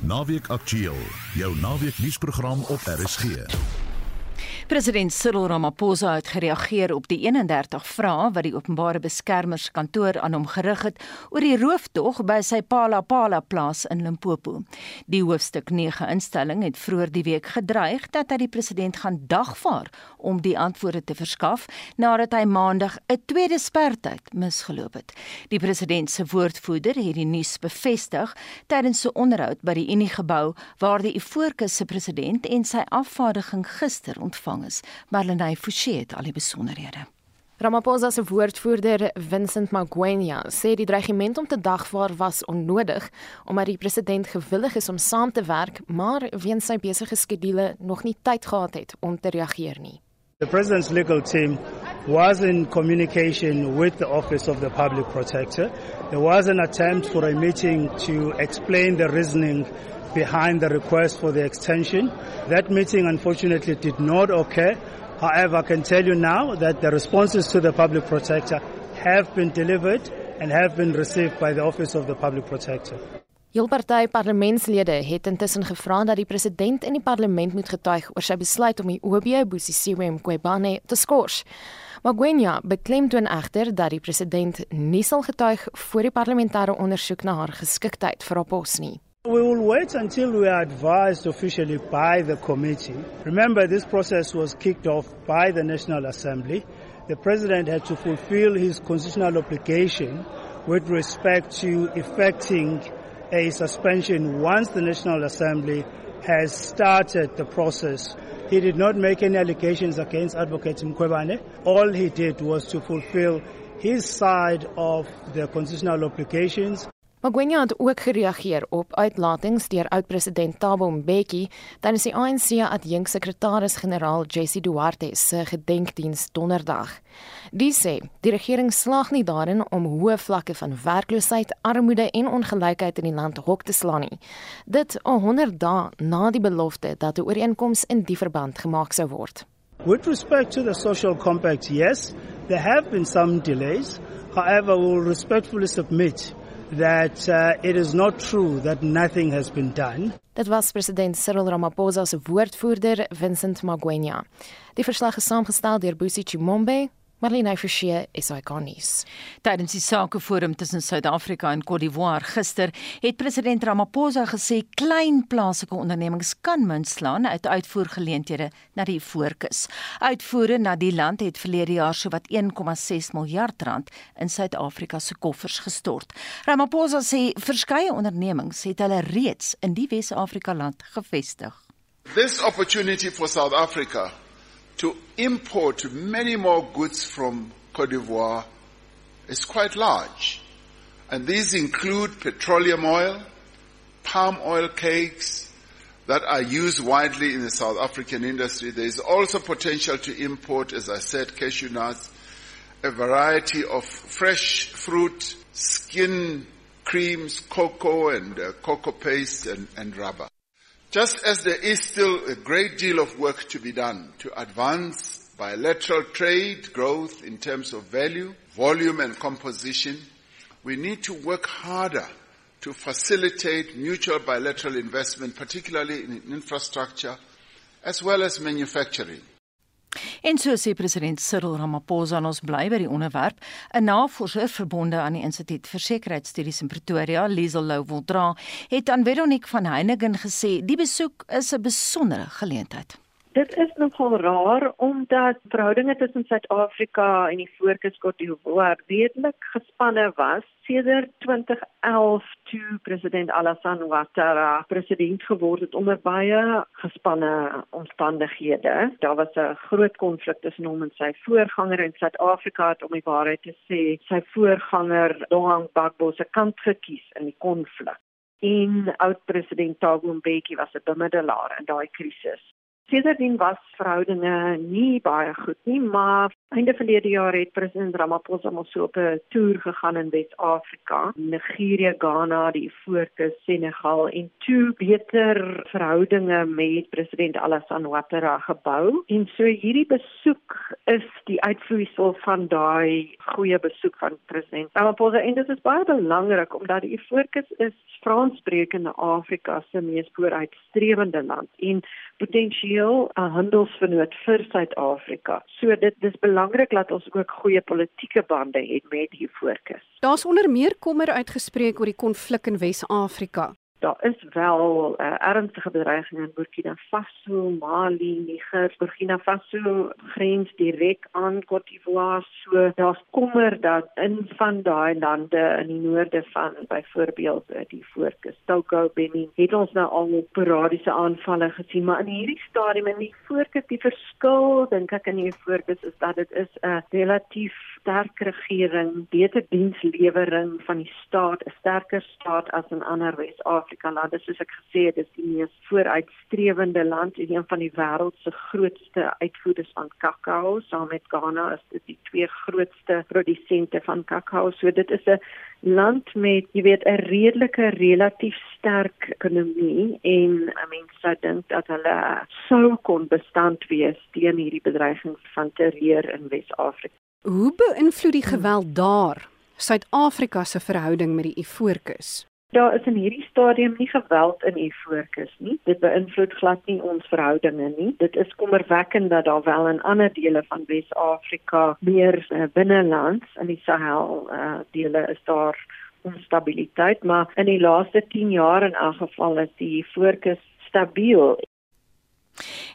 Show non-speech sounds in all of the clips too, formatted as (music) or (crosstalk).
Naweek Aktueel, jou naweek nuusprogram op RSG. President Cyril Ramaphosa het gereageer op die 31 vrae wat die openbare beskermerskantoor aan hom gerig het oor die rooftog by sy Palapala plaas in Limpopo. Die hoofstuk 9 instelling het vroeër die week gedreig dat hy die president gaan dagvaar om die antwoorde te verskaf nadat hy maandag 'n tweede spertyd misgeloop het. Die president se woordvoerder het die nuus bevestig tydens 'n onderhoud by die Unie gebou waar die Ivoorkus se president en sy afvaardiging gister ontvang ontvang is. Marlenae Forsie het al die besonderhede. Ramaphosa se woordvoerder Vincent Magwenya sê die dreigement om te dagvaar was onnodig omdat die president gewillig is om saam te werk, maar weens sy besige skedule nog nie tyd gehad het om te reageer nie. The president's legal team was in communication with the office of the public protector. There was an attempt for a meeting to explain the reasoning behind the request for the extension. That meeting unfortunately did not occur. However, I can tell you now that the responses to the public protector have been delivered and have been received by the office of the public protector. Heel party parlementslede het intussen gevra dat die president in die parlement moet getuig oor sy besluit om die OB Busisiwe Mqobane te skors. Magwenya beklemtoon egter dat die president nie sal getuig voor die parlementêre ondersoek na haar geskiktheid vir haar pos nie. We will wait until we are advised officially by the committee. Remember, this process was kicked off by the National Assembly. The President had to fulfill his constitutional obligation with respect to effecting a suspension once the National Assembly has started the process. He did not make any allegations against Advocate Mkwebane. All he did was to fulfill his side of the constitutional obligations. Magwenya het ook gereageer op uitlatings deur oud-president Thabo Mbeki tydens die ANC adjunksekretaris-generaal Jesse Duarte se gedenkdiens donderdag. Die sê die regering slaag nie daarin om hoë vlakke van werkloosheid, armoede en ongelykheid in die land hok te slaan nie. Dit 100 dae na die belofte dat 'n ooreenkoms in die verband gemaak sou word. With respect to the social compact, yes, there have been some delays. However, we will respectfully submit that uh, it is not true that nothing has been done. Dit was president Cyril Ramaphosa se woordvoerder Vincent Magwenya. Die verslag is saamgestel deur Busi Chimombe Marlene Forsie is ikonies. Tydens die sakeforum tussen Suid-Afrika en Côte d'Ivoire gister het president Ramaphosa gesê klein plaaslike ondernemings kan munt slaan uit uitvoergeleenthede na die voorkus. Uitvoere na die land het verlede jaar sowat 1,6 miljard rand in Suid-Afrika se koffers gestort. Ramaphosa sê verskeie ondernemings het hulle reeds in die Wes-Afrika land gevestig. This opportunity for South Africa to import many more goods from Cote d'Ivoire is quite large. And these include petroleum oil, palm oil cakes that are used widely in the South African industry. There is also potential to import, as I said, cashew nuts, a variety of fresh fruit, skin creams, cocoa and uh, cocoa paste and, and rubber. Just as there is still a great deal of work to be done to advance bilateral trade growth in terms of value, volume and composition, we need to work harder to facilitate mutual bilateral investment, particularly in infrastructure, as well as manufacturing. En so sê president Cyril Ramaphosa ons bly by die onderwerp. 'n Navorser verbonde aan die Instituut vir Sekuriteitsstudies in Pretoria, Liesel Lou Woldra, het aan Veronique van Heiningen gesê die besoek is 'n besondere geleentheid. Dit is nogal raar omdat verhoudinge tussen Suid-Afrika en die Voorkuskot d'Ivoire redelik gespanne was sedert 2011 toe president Alassane Ouattara president geword het onder baie gespanne omstandighede. Daar was 'n groot konflik tussen hom en sy voorganger in Suid-Afrika om die waarheid te sê. Sy voorganger, Laurent Gbagbo, se kant gekies in die konflik. En oud president Thabo Mbeki was 'n bemiddelaar in daai krisis. Sedertdien was verhoudinge nie baie goed nie, maar einde verlede jaar het president Ramaphosa mos so op 'n toer gegaan in Wes-Afrika, Nigerië, Ghana, die Voorkus, Senegal en toe beter verhoudinge met president Alassane Ouattara gebou. En so hierdie besoek is die uitvloeisel van daai goeie besoek van president Ramaphosa en dit is baie belangrik omdat die Voorkus is Franssprekende Afrika se mees vooruitstrewende land en potensieel 'n handelsvernoot vir Suid-Afrika. So dit dis belangrik dat ons ook goeie politieke bande het met die Voorkus. Daar's onder meer kommer uitgespreek oor die konflik in Wes-Afrika daar is wel uh, ernstige bedreigings in Burkina Faso, Mali, Niger, Burkina Faso grens direk aan Côte d'Ivoire. So daar's kommer dat in van daai lande in die noorde van byvoorbeeld uh, die Voorkus, Togo, Benin, het ons nou al sporadiese aanvalle gesien, maar in hierdie stadium in die Voorkus, die verskil dink ek in die Voorkus is dat dit is 'n uh, relatief sterk regering, beter dienslewering van die staat, 'n sterker staat as in ander Wes-Afrika lande. Soos ek gesê het is die mees vooruitstrewende land en een van die wêreld se grootste uitvoerders van kakao. Saam met Ghana is dit die twee grootste produsente van kakao. So dit is 'n land met jy weet 'n redelike relatief sterk ekonomie en mense sou dink dat hulle sou kon bestand wees teen hierdie bedreigings van terreur in Wes-Afrika. Hoe beïnvloed die geweld daar Suid-Afrika se verhouding met die Ivoorkus? daar is in hierdie stadium nie geweld in u fokus nie. Dit beïnvloed glad nie ons verhoudinge nie. Dit is kommerwekkend dat daar wel in ander dele van Wes-Afrika meer uh, binnelands in die Sahel uh, dele is daar onstabiliteit, maar in die laaste 10 jaar in elk geval is die fokus stabiel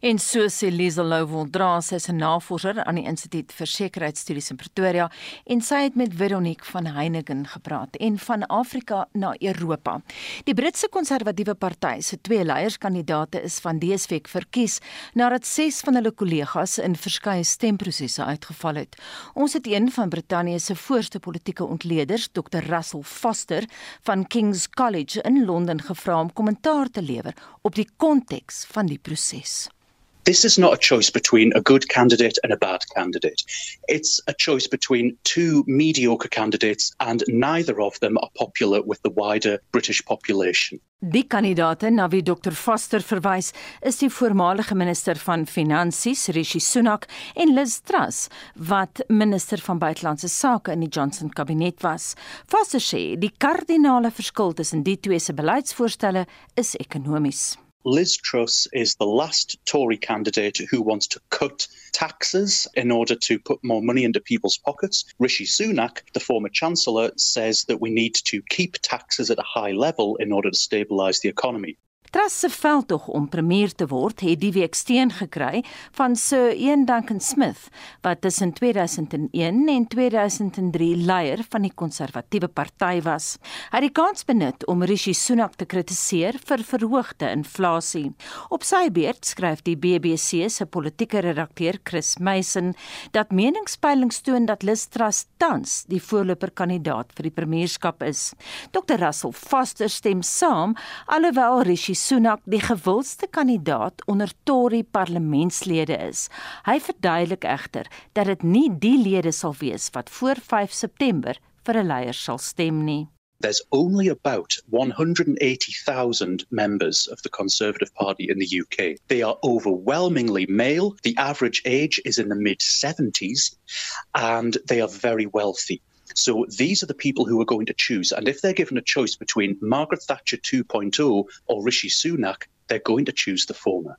En so sê Liesel Louwondra, sy is 'n navorser aan die Instituut vir Sekuriteitsstudies in Pretoria en sy het met Veronique van Heiningen gepraat en van Afrika na Europa. Die Britse Konservatiewe Party se twee leierskandidaate is van week verkies nadat ses van hulle kollegas in verskeie stemprosesse uitgeval het. Ons het een van Brittanje se voorste politieke ontleeders, Dr Russell Foster van King's College in Londen gevra om kommentaar te lewer op die konteks van die proses. This is not a choice between a good candidate and a bad candidate. It's a choice between two mediocre candidates, and neither of them are popular with the wider British population. Die kandidaate na wie Dr Foster verwys, is die voormalige minister van Finansies, Rishi Sunak, en Liz Truss, wat minister van buitelandse sake in die Johnson kabinet was. Foster sê die kardinale verskil tussen die twee se beleidsvoorstelle is ekonomies. Liz Truss is the last Tory candidate who wants to cut taxes in order to put more money into people's pockets. Rishi Sunak, the former Chancellor, says that we need to keep taxes at a high level in order to stabilise the economy. Truss se veldtog om premier te word het die week steun gekry van Sir Ian Duncan Smith wat tussen 2001 en 2003 leier van die konservatiewe party was. Hy het die kans benut om Rishi Sunak te kritiseer vir verhoogde inflasie. Op sy beurt skryf die BBC se politieke redakteur Chris Mason dat meningspeilings toon dat Liz Truss tans die voorloper kandidaat vir die premierskap is. Dr Russell Foster stem saam alhoewel Rishi Sunak die gewildste kandidaat onder Tory parlementslede is. Hy verduidelik egter dat dit nie die lede sal wees wat voor 5 September vir 'n leier sal stem nie. There's only about 180,000 members of the Conservative Party in the UK. They are overwhelmingly male. The average age is in the mid 70s, and they are very wealthy. So these are the people who are going to choose. And if they're given a choice between Margaret Thatcher 2.0 or Rishi Sunak, they're going to choose the former.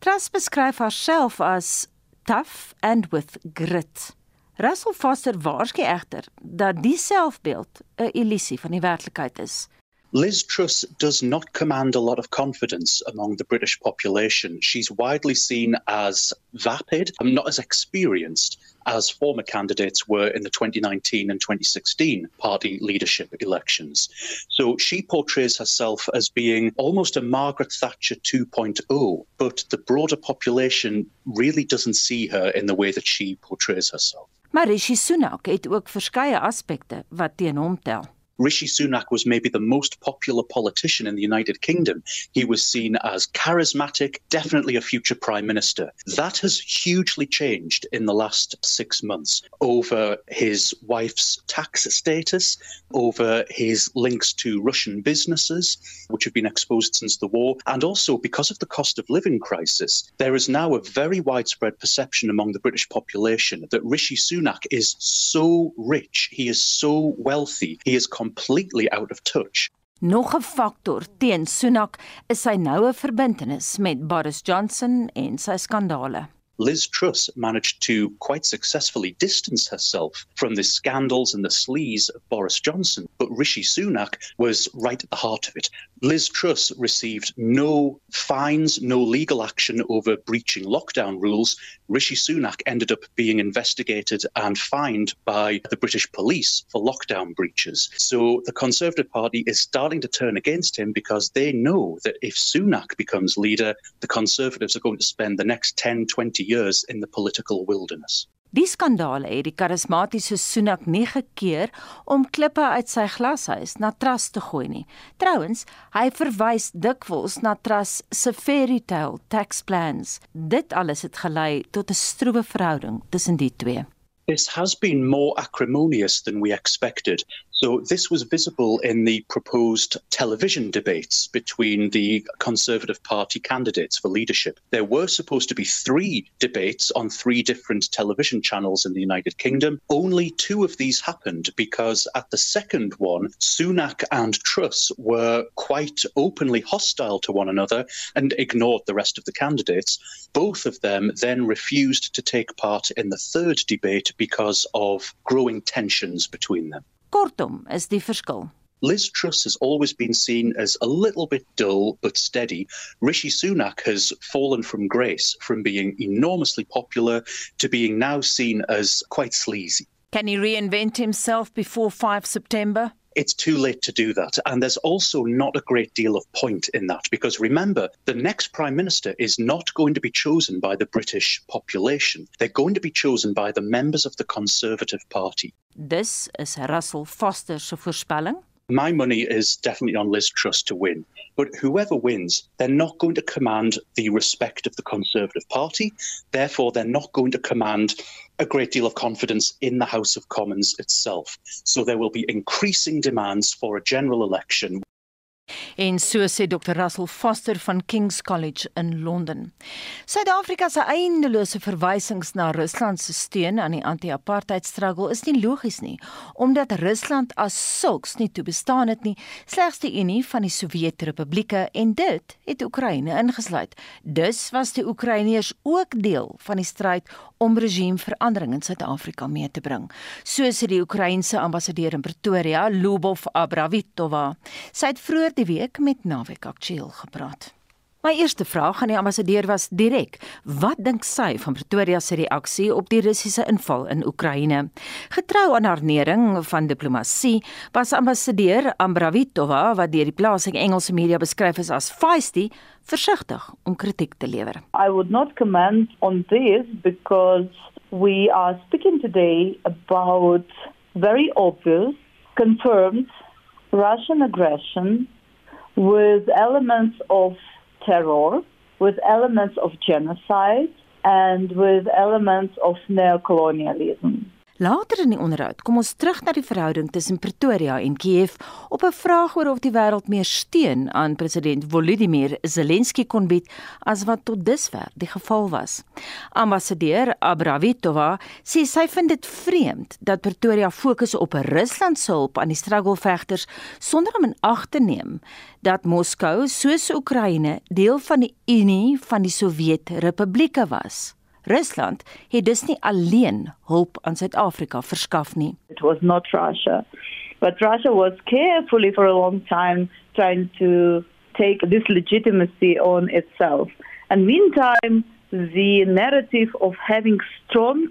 Truss beskryf haarself as tough and with grit. Russell Foster waarsku egter dat die selfbeeld 'n illusie van die werklikheid is. Liz Truss does not command a lot of confidence among the British population. She's widely seen as vapid and not as experienced as former candidates were in the 2019 and 2016 party leadership elections. So she portrays herself as being almost a Margaret Thatcher 2.0, but the broader population really doesn't see her in the way that she portrays herself. Maar Rishi Sunak het ook verskeie aspekte wat teen hom tel. Rishi Sunak was maybe the most popular politician in the United Kingdom. He was seen as charismatic, definitely a future prime minister. That has hugely changed in the last six months over his wife's tax status, over his links to Russian businesses, which have been exposed since the war, and also because of the cost of living crisis. There is now a very widespread perception among the British population that Rishi Sunak is so rich, he is so wealthy, he is out of touch. Nog 'n faktor teen Sunak is sy noue verbintenis met Boris Johnson en sy skandale. Liz Truss managed to quite successfully distance herself from the scandals and the sleaze of Boris Johnson, but Rishi Sunak was right at the heart of it. Liz Truss received no fines, no legal action over breaching lockdown rules. Rishi Sunak ended up being investigated and fined by the British police for lockdown breaches. So the Conservative Party is starting to turn against him because they know that if Sunak becomes leader, the Conservatives are going to spend the next 10, 20 years in the political wilderness. Die skandale het die karismatiese Sunak nie gekeer om klippe uit sy glashuis na Trust te gooi nie. Trouwens, hy verwys dikwels na Trust se fairy tale tax plans. Dit alles het gelei tot 'n stroewe verhouding tussen die twee. This has been more acrimonious than we expected. So, this was visible in the proposed television debates between the Conservative Party candidates for leadership. There were supposed to be three debates on three different television channels in the United Kingdom. Only two of these happened because at the second one, Sunak and Truss were quite openly hostile to one another and ignored the rest of the candidates. Both of them then refused to take part in the third debate because of growing tensions between them. Kortom, is die verskil. Liz Truss has always been seen as a little bit dull but steady. Rishi Sunak has fallen from grace from being enormously popular to being now seen as quite sleazy. Can he reinvent himself before 5 September? It's too late to do that. And there's also not a great deal of point in that because remember, the next Prime Minister is not going to be chosen by the British population. They're going to be chosen by the members of the Conservative Party. Dis is Russell Foster se voorspelling. My money is definitely on Liz Truss to win. But whoever wins, they're not going to command the respect of the Conservative Party. Therefore, they're not going to command a great deal of confidence in the House of Commons itself. So there will be increasing demands for a general election. En so sê Dr Russell Foster van King's College in Londen. Suid-Afrika se eindelose verwysings na Rusland se steun aan die anti-apartheid struggle is nie logies nie, omdat Rusland as sulks nie toe bestaan het nie, slegs die Unie van die Sowjetrepublieke en dit het Oekraïne ingesluit. Dus was die Oekraïners ook deel van die stryd om regimeverandering in Suid-Afrika mee te bring. So sê die Oekraïense ambassadeur in Pretoria, Lubov Abravitova. Sy het vroeër die week met Naweek Aktueel gepraat. My eerste vraag aan die ambassadeur was direk: Wat dink sy van Pretoria se reaksie op die Russiese inval in Oekraïne? Getrou aan haar nering van diplomatie, was ambassadeur Ambravitova, wat deur die plaaslike Engelse media beskryf is as feisty, versigtig om kritiek te lewer. I would not comment on this because we are speaking today about very obvious confirmed Russian aggression with elements of terror, with elements of genocide, and with elements of neocolonialism. Later in die onderhoud kom ons terug na die verhouding tussen Pretoria en Kiev op 'n vraag oor of die wêreld meer steun aan president Volodymyr Zelensky kon bied as wat tot dusver die geval was. Ambassadeur Abravitova sê sy vind dit vreemd dat Pretoria fokus op Rusland se hulp aan die strugglevegters sonder om in ag te neem dat Moskou soos Oekraïne deel van die Unie van die Sowjetrepublieke was. Rusland het dus nie alleen hulp aan Suid-Afrika verskaf nie. It was not Russia, but Russia was carefully for a long time trying to take this legitimacy on itself. And meantime, the narrative of having strong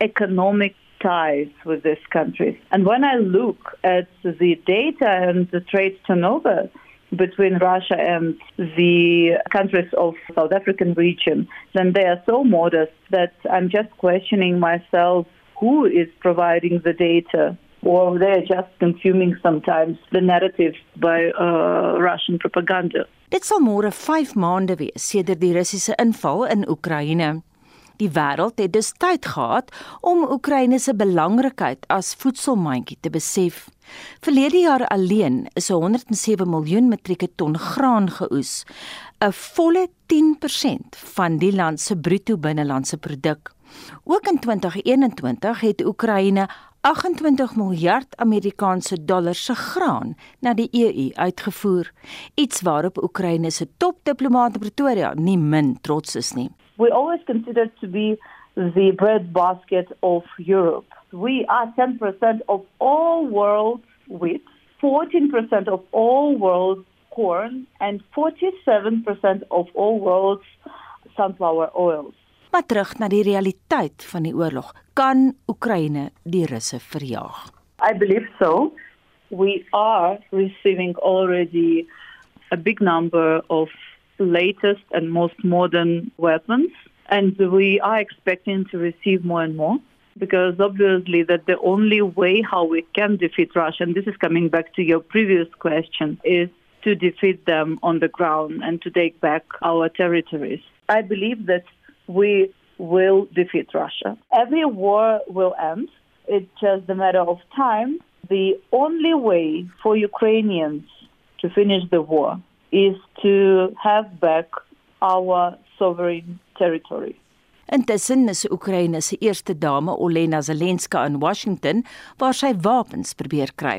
economic ties with these countries. And when I look at the data and the trade turnover, between Russia and the countries of South African region, then they are so modest that I'm just questioning myself who is providing the data or they're just consuming sometimes the narrative by uh, Russian propaganda. Dit sal môre 5 maande wees sedert die Russiese inval in Oekraïne. Die wêreld het dus tyd gehad om Oekraïne se belangrikheid as voedselmandjie te besef. Verlede jaar alleen is 107 miljoen metrieke ton graan geoes, 'n volle 10% van die land se bruto binnelandse produk. Ook in 2021 het Oekraïne 28 miljard Amerikaanse dollars se graan na die EU uitgevoer, iets waarop Oekraïne se topdiplomaat in Pretoria nie min trots is nie. We always considered to be the breadbasket of Europe. We are 10% of all world wheat, 14% of all world corn, and 47% of all world's sunflower oils. Maar terug na die realiteit van die oorlog. Kan Oekraïne die Russe verjaag? I believe so. We are receiving already a big number of latest and most modern weapons and we are expecting to receive more and more because obviously that the only way how we can defeat Russia, and this is coming back to your previous question, is to defeat them on the ground and to take back our territories. I believe that we will defeat Russia. Every war will end. It's just a matter of time. The only way for Ukrainians to finish the war is to have back our sovereign territory. Intussen is Oekraïne se eerste dame Olena Zelenska in Washington waar sy wapens probeer kry.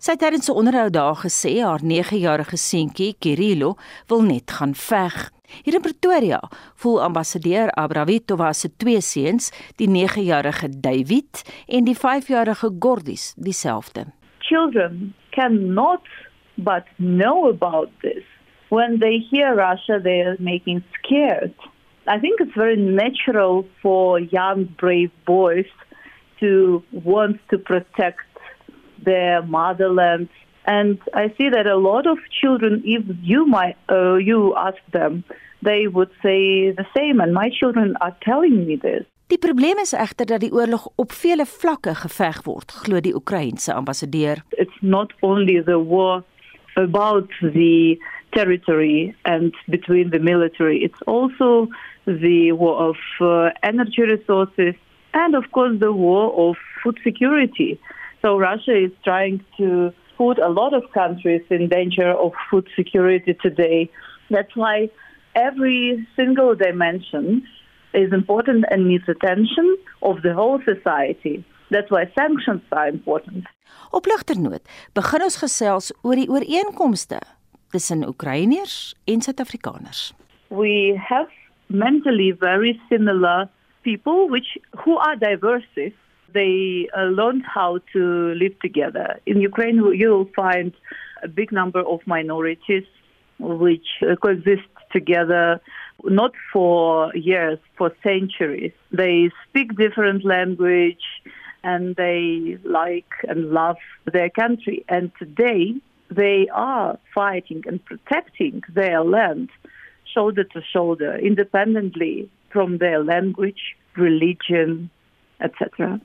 Sy het tydens 'n onderhoud daar gesê haar 9-jarige seentjie Kirilo wil net gaan veg. Hier in Pretoria voel ambassadeur Abravitova se twee seuns, die 9-jarige David en die 5-jarige Gordis, dieselfde. Children cannot but know about this. When they hear Russia, they are making scared. I think it's very natural for young, brave boys to want to protect their motherland. And I see that a lot of children, if you might, uh, you ask them, they would say the same. And my children are telling me this. Die probleem is egter dat die oorlog op vele vlakke geveg word, glo die Oekraïense ambassadeur. It's not only the war about the territory and between the military, it's also the war of uh, energy resources and, of course, the war of food security. So Russia is trying to put a lot of countries in danger of food security today. That's why every single dimension is important and needs attention of the whole society. That's why sanctions are important. Op ligternoot begin ons gesels oor die ooreenkomste tussen Oekraïners en Suid-Afrikaners. We have mentally very similar people which who are diverse. They uh, learned how to live together. In Ukraine you'll find a big number of minorities which uh, coexist together not for years, for centuries. They speak different language and they like and love their country. And today they are fighting and protecting their land shoulder to shoulder, independently from their language, religion, etc.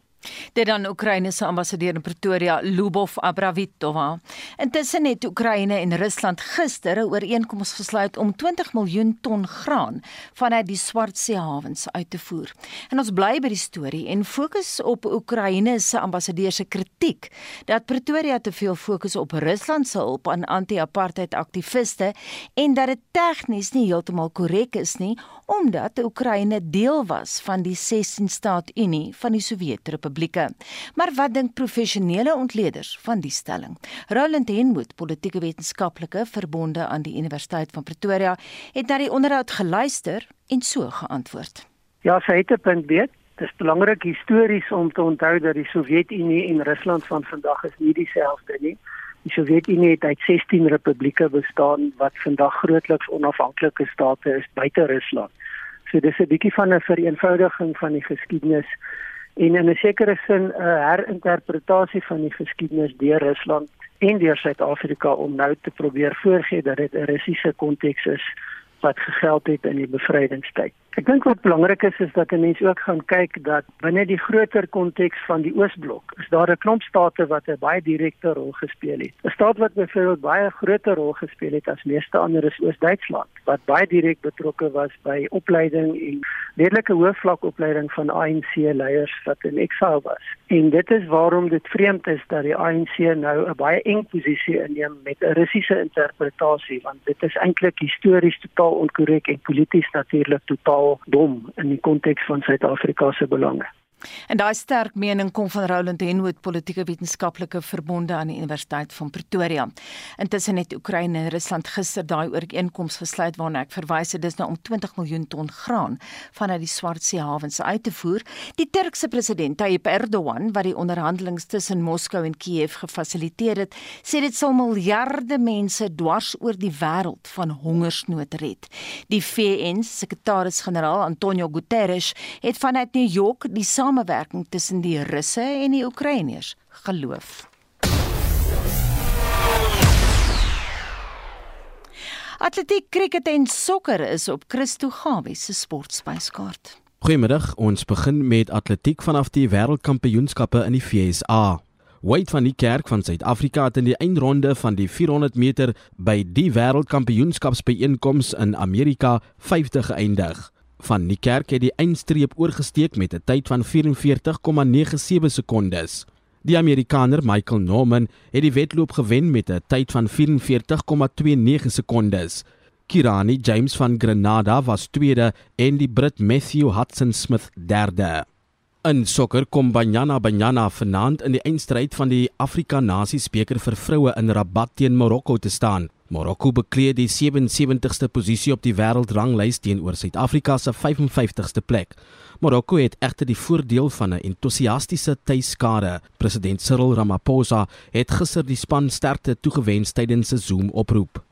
Dit dan Oekraïne se ambassadeur in Pretoria, Lubov Abravitova. Intussen het Oekraïne en Rusland gister 'n ooreenkoms gesluit om 20 miljoen ton graan vanuit die Swart See hawens uit te voer. En ons bly by die storie en fokus op Oekraïne se ambassadeur se kritiek dat Pretoria te veel fokus op Rusland se hulp aan anti-apartheid aktiviste en dat dit tegnies nie heeltemal korrek is nie omdat Oekraïne deel was van die 16-staat Unie van die Sowjetrepublieke. Maar wat dink professionele ontleeders van die stelling? Roland Henwood, politieke wetenskaplike verbonde aan die Universiteit van Pretoria, het na die onderhoud geluister en so geantwoord. Ja, sy het 'n punt weet. Dit is belangrik histories om te onthou dat die Sowjetunie en Rusland van vandag is nie dieselfde nie. Die Sowjetunie het uit 16 republieke bestaan wat vandag grootliks onafhanklike state is buite Rusland. So dis 'n bietjie van 'n vereenvoudiging van die geskiedenis en in 'n sekere sin 'n herinterpretasie van die geskiedenis deur Rusland en deur Suid-Afrika om nou te probeer voorgee dat dit 'n Russiese konteks is wat gegeld het in die bevrydingstyd. Ek dink wat belangrik is is dat 'n mens ook gaan kyk dat binne die groter konteks van die Oosblok is daar 'n klomp state wat 'n baie direkte rol gespeel het. 'n Staat wat byvoorbeeld baie groter rol gespeel het as meeste ander is Oos-Duitsland wat baie direk betrokke was by opleiding en redelike hoëvlakopleiding van ANC leiers wat in eksil was. En dit is waarom dit vreemd is dat die ANC nou 'n baie eng posisie inneem met 'n Russiese interpretasie want dit is eintlik histories totaal onkorrek en polities natuurlik totaal dom in die konteks van Suid-Afrika se belange. En daai sterk mening kom van Roland Henwood, politieke wetenskaplike verbonde aan die Universiteit van Pretoria. Intussen het Oekraïne en Rusland gister daai ooreenkoms gesluit waarna ek verwys het dis nou om 20 miljoen ton graan vanuit die Swart See hawens uit te voer. Die Turkse president Tayyip Erdogan, wat die onderhandelinge tussen Moskou en Kiev gefasiliteer het, sê dit sal miljarde mense dwars oor die wêreld van hongersnood red. Die VN-sekretaris-generaal Antonio Guterres het vanuit New York die samewerking tussen die Russe en die Oekraïners geloof. Atletiek, kriket en sokker is op Christo Gawie se sportspyskaart. Goeiemiddag, ons begin met atletiek vanaf die wêreldkampioenskappe in die VSA. Wade van die Kerk van Suid-Afrika het in die eindronde van die 400 meter by die wêreldkampioenskapsbyeenkoms in Amerika 50 geëindig van die kerk het die eindstreep oorgesteek met 'n tyd van 44,97 sekondes. Die Amerikaner Michael Norman het die wedloop gewen met 'n tyd van 44,29 sekondes. Kirani James van Grenada was tweede en die Brit Matthew Hudson Smith derde. In sokker kom Banyana Banyana vanaand in die eindstryd van die Afrika Nasiesbeker vir vroue in Rabat teen Marokko te staan. Marokko bekleed die 77ste posisie op die wêreldranglys teenoor Suid-Afrika se 55ste plek. Marokko het egter die voordeel van 'n entoesiastiese tuiskade. President Cyril Ramaphosa het gister die span sterkte toegewens tydens 'n Zoom-oproep.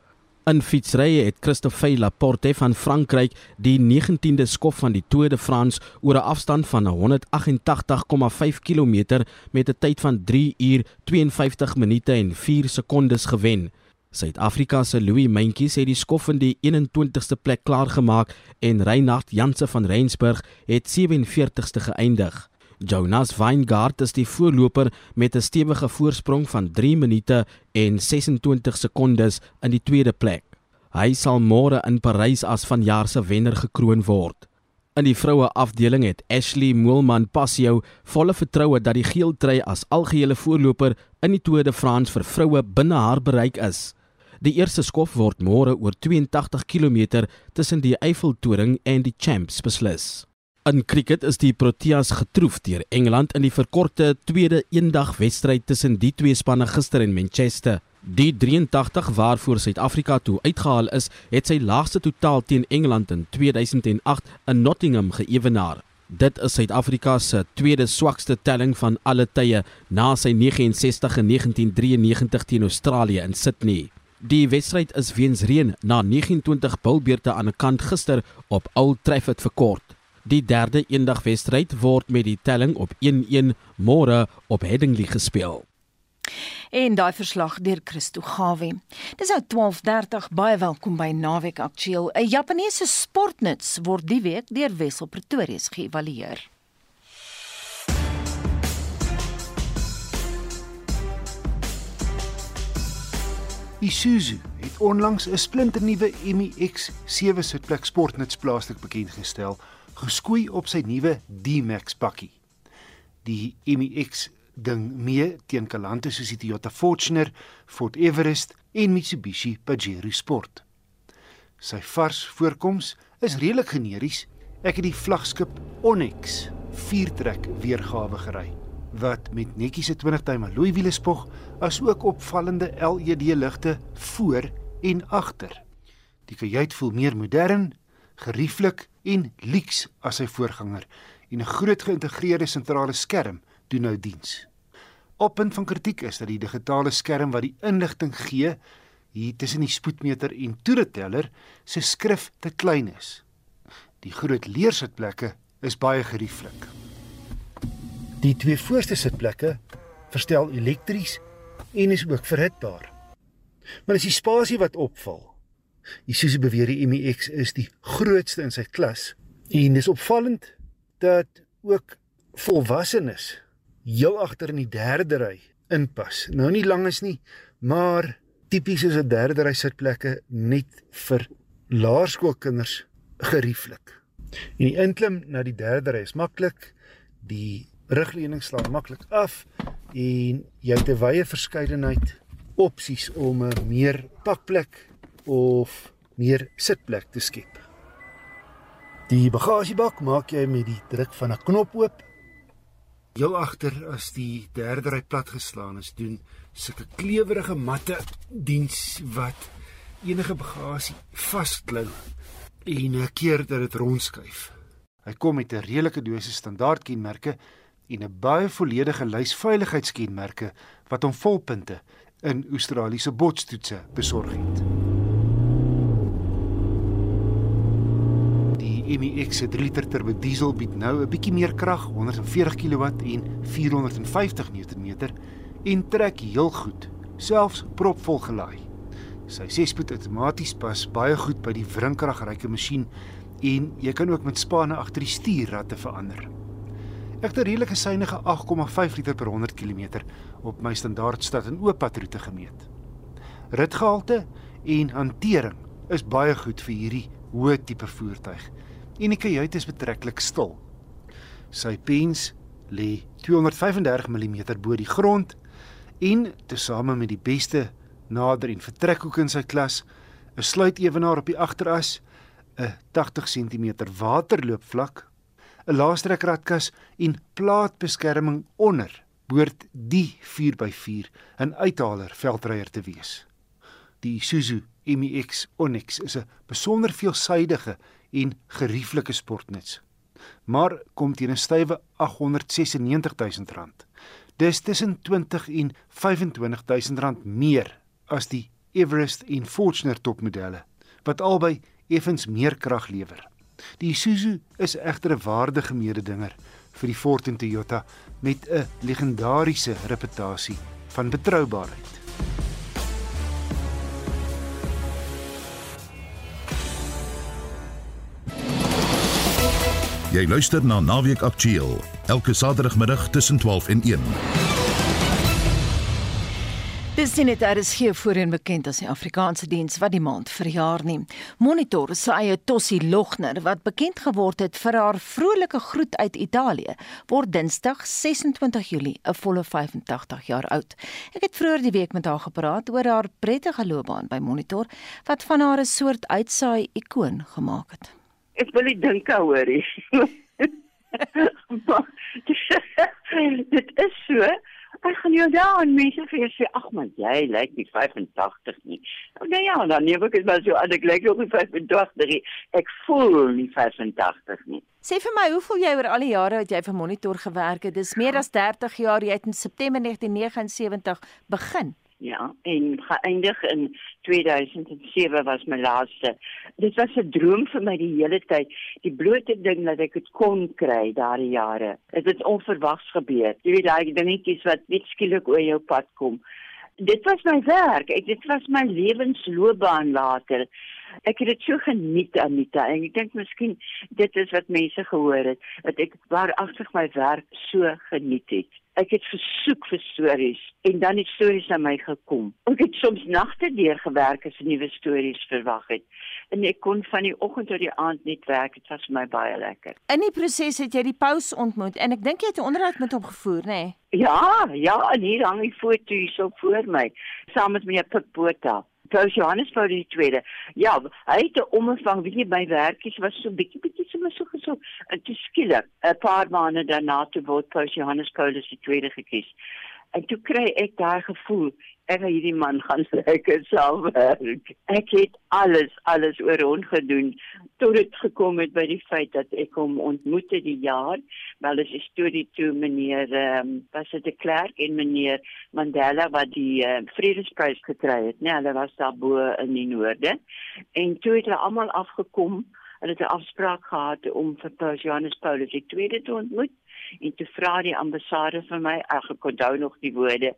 In fietsrye het Christophe Laporte van Frankryk die 19de skof van die Tour de France oor 'n afstand van 188,5 km met 'n tyd van 3 uur 52 minute en 4 sekondes gewen. Suid-Afrika se Louis Mentjies het die skof in die 21ste plek klaar gemaak en Reinhard Janse van Rensburg het 47ste geëindig. Jonas Weingart is die voorloper met 'n stewige voorsprong van 3 minute en 26 sekondes in die tweede plek. Hy sal môre in Parys as vanjaar se wenner gekroon word. In die vroue afdeling het Ashley Moelman Passio volle vertroue dat die geel trui as algehele voorloper in die Tour de France vir vroue binne haar bereik is. Die eerste skof word môre oor 82 km tussen die Eiffeltoring en die Champs beslis. In cricket is die Proteas getroof deur Engeland in die verkorte tweede eendag wedstryd tussen die twee spanne gister in Manchester. Die 83 waarvoor Suid-Afrika toe uitgehaal is, het sy laagste totaal teen Engeland in 2008 in Nottingham geëwenaar. Dit is Suid-Afrika se tweede swakste telling van alle tye na sy 69 in 1993 teen Australië in Sydney. Die wedstryd is weens reën na 29 bilbeerte aan 'n kant gister op Old Trafford verkort. Die derde eendagwedstryd word met die telling op 1-1 môre op Headingley gespeel. En daai verslag deur Christo Gawe. Dis nou 12:30 baie welkom by Naweek Aktueel. 'n Japaneese sportnuts word die week deur Wessel Pretorius geëvalueer. Isuzu het onlangs 'n splinternuwe MX 7 sitplek sportnuts plaaslik bekend gestel, geskoei op sy nuwe D-Max bakkie. Die MX ding mee teen kalante soos die Toyota Fortuner, Ford Everest en Mitsubishi Pajero Sport. Sy vars voorkoms is redelik generies. Ek het die vlaggenskap Onyx 4-trek weergawe gery wat met netjiese 20-duim alloy wiele spog, asook opvallende LED ligte voor en agter. Die kajuit voel meer modern, gerieflik en luks as sy voorganger en 'n groot geïntegreerde sentrale skerm doen nou diens. Op punt van kritiek is dat die digitale skerm wat die inligting gee hier tussen die spoedmeter en toereteller se skrif te klein is. Die groot leersitplekke is baie gerieflik. Die twee voorste sitplekke verstel elektries en is ook verhitbaar. Maar as die spasie wat opval. Isuzu beweer die MX is die grootste in sy klas En dis opvallend dat ook volwassenes heel agter in die derde ry inpas. Nou nie langes nie, maar tipies is 'n derde ry sitplekke net vir laerskoolkinders gerieflik. En die inklim na die derde ry is maklik. Die rugleuning slaan maklik af en jy het 'n wye verskeidenheid opsies om 'n meer pakplek of meer sitplek te skep. Die bagasiebak maak jy met die druk van 'n knop oop. Heel agter as die derde ry platgeslaan is, doen sulke klewerige matte diens wat enige bagasie vasklou en 'n keer dat dit rondskuif. Hy kom met 'n redelike dosis standaardkenmerke en 'n baie volledige lys veiligheidskenmerke wat hom volpunte in Australiese botstoetse besorg het. Die MX 3 liter turbo diesel bied nou 'n bietjie meer krag, 140 kW en 450 Nm en trek heel goed, selfs propvol gelaai. Sy 6-spoed outomaties pas baie goed by die wrinkragryke masjien en jy kan ook met spanne agter die stuurratte verander. Egter redelike synige 8,5 liter per 100 km op my standaard stad en oop padroete gemeet. Ritgehalte en hantering is baie goed vir hierdie hoë tipe voertuig en die kajuit is betreklik stil. Sy pens lê 235 mm bo die grond en tesame met die beste nader en vertrekhoek in sy klas, 'n sluitewenaar op die agteras, 'n 80 cm waterloopvlak 'n laastrekratkas en plaatbeskerming onder behoort die 4x4 'n uithaler veldryer te wees. Die Isuzu MX Onyx is 'n besonder veelsidige en gerieflike sportnuts. Maar kom teen 'n stywe R896 000. Dis tussen 20 en 25 000 rand meer as die Everest en Fortuner topmodelle wat albei effens meer krag lewer. Die Isuzu is egter 'n waardige mededinger vir die Ford en Toyota met 'n legendariese reputasie van betroubaarheid. Jy luister na Naweek Aktueel elke Saterdagmiddag tussen 12 en 1. Dis sien dit daar is hier voorheen bekend as die Afrikaanse diens wat die maand verjaar nie. Monitor se eie Tossie Logner wat bekend geword het vir haar vrolike groet uit Italië, word Dinsdag 26 Julie 'n volle 85 jaar oud. Ek het vroeër die week met haar gepraat oor haar prettige loopbaan by Monitor wat van haar 'n soort uitsaai ikoon gemaak het. Ek wil nie dink hoorie. (laughs) (laughs) (laughs) dit is so Ek gaan jou daar en mense vir jou sê ag man, jy lyk nie 85 nie. Nou ja, dan nee, ek is maar so aan ek lyk ook nie 85 nie. Ek voel nie 85 nie. Sê vir my, hoe voel jy oor al die jare wat jy vir Monitor gewerk het? Dis meer as 30 jaar, jy het in September 1979 begin. Ja, en geëindig in 2007 was my laaste. Dit was 'n droom vir my die hele tyd. Die blote ding dat ek dit kon kry daardie jare. Dit het onverwags gebeur. Jy weet daai dingetjies wat net skielik oor jou pad kom. Dit was my werk. Ek dit was my lewensloopbaan later. Ek het dit so geniet Anita en ek dink miskien dit is wat mense gehoor het dat ek waaragtig my werk so geniet het ek het gesoek vir stories en dan het stories na my gekom. Ek het soms nagte deur gewerk as nuwe stories verwag het. En ek kon van die oggend tot die aand net werk. Dit was vir my baie lekker. In die proses het jy die paus ontmoet en ek dink jy het 'n onderhoud met hom gevoer, nê? Nee? Ja, ja, en hier hang die foto hier so voor my, saam met meneer Pik Botha. Paus Johannes Paul II. Ja, hy het 'n omvang, weet jy, my werkies was so bietjie bietjie so so so. Toe skielik, 'n paar maande daarna toe word Paus Johannes Paul II gekies. En toe kry ek daai gevoel, ek het hierdie man gaan (laughs) lekker saamwerk. Ek het alles alles oor hom gedoen tot dit gekom het by die feit dat ek hom ontmoet het die jaar, wel is die storie toe meneer ehm um, was dit 'n klerk en meneer Mandela wat die uh, vredesprys gekry het, nee, hulle was daar bo in die noorde. En toe het hulle almal afgekom Hulle het 'n afspraak gehad om vir Paus Johannes Paulus II te ontmoet en te vra die ambassade vir my, ag ek onthou nog die woorde,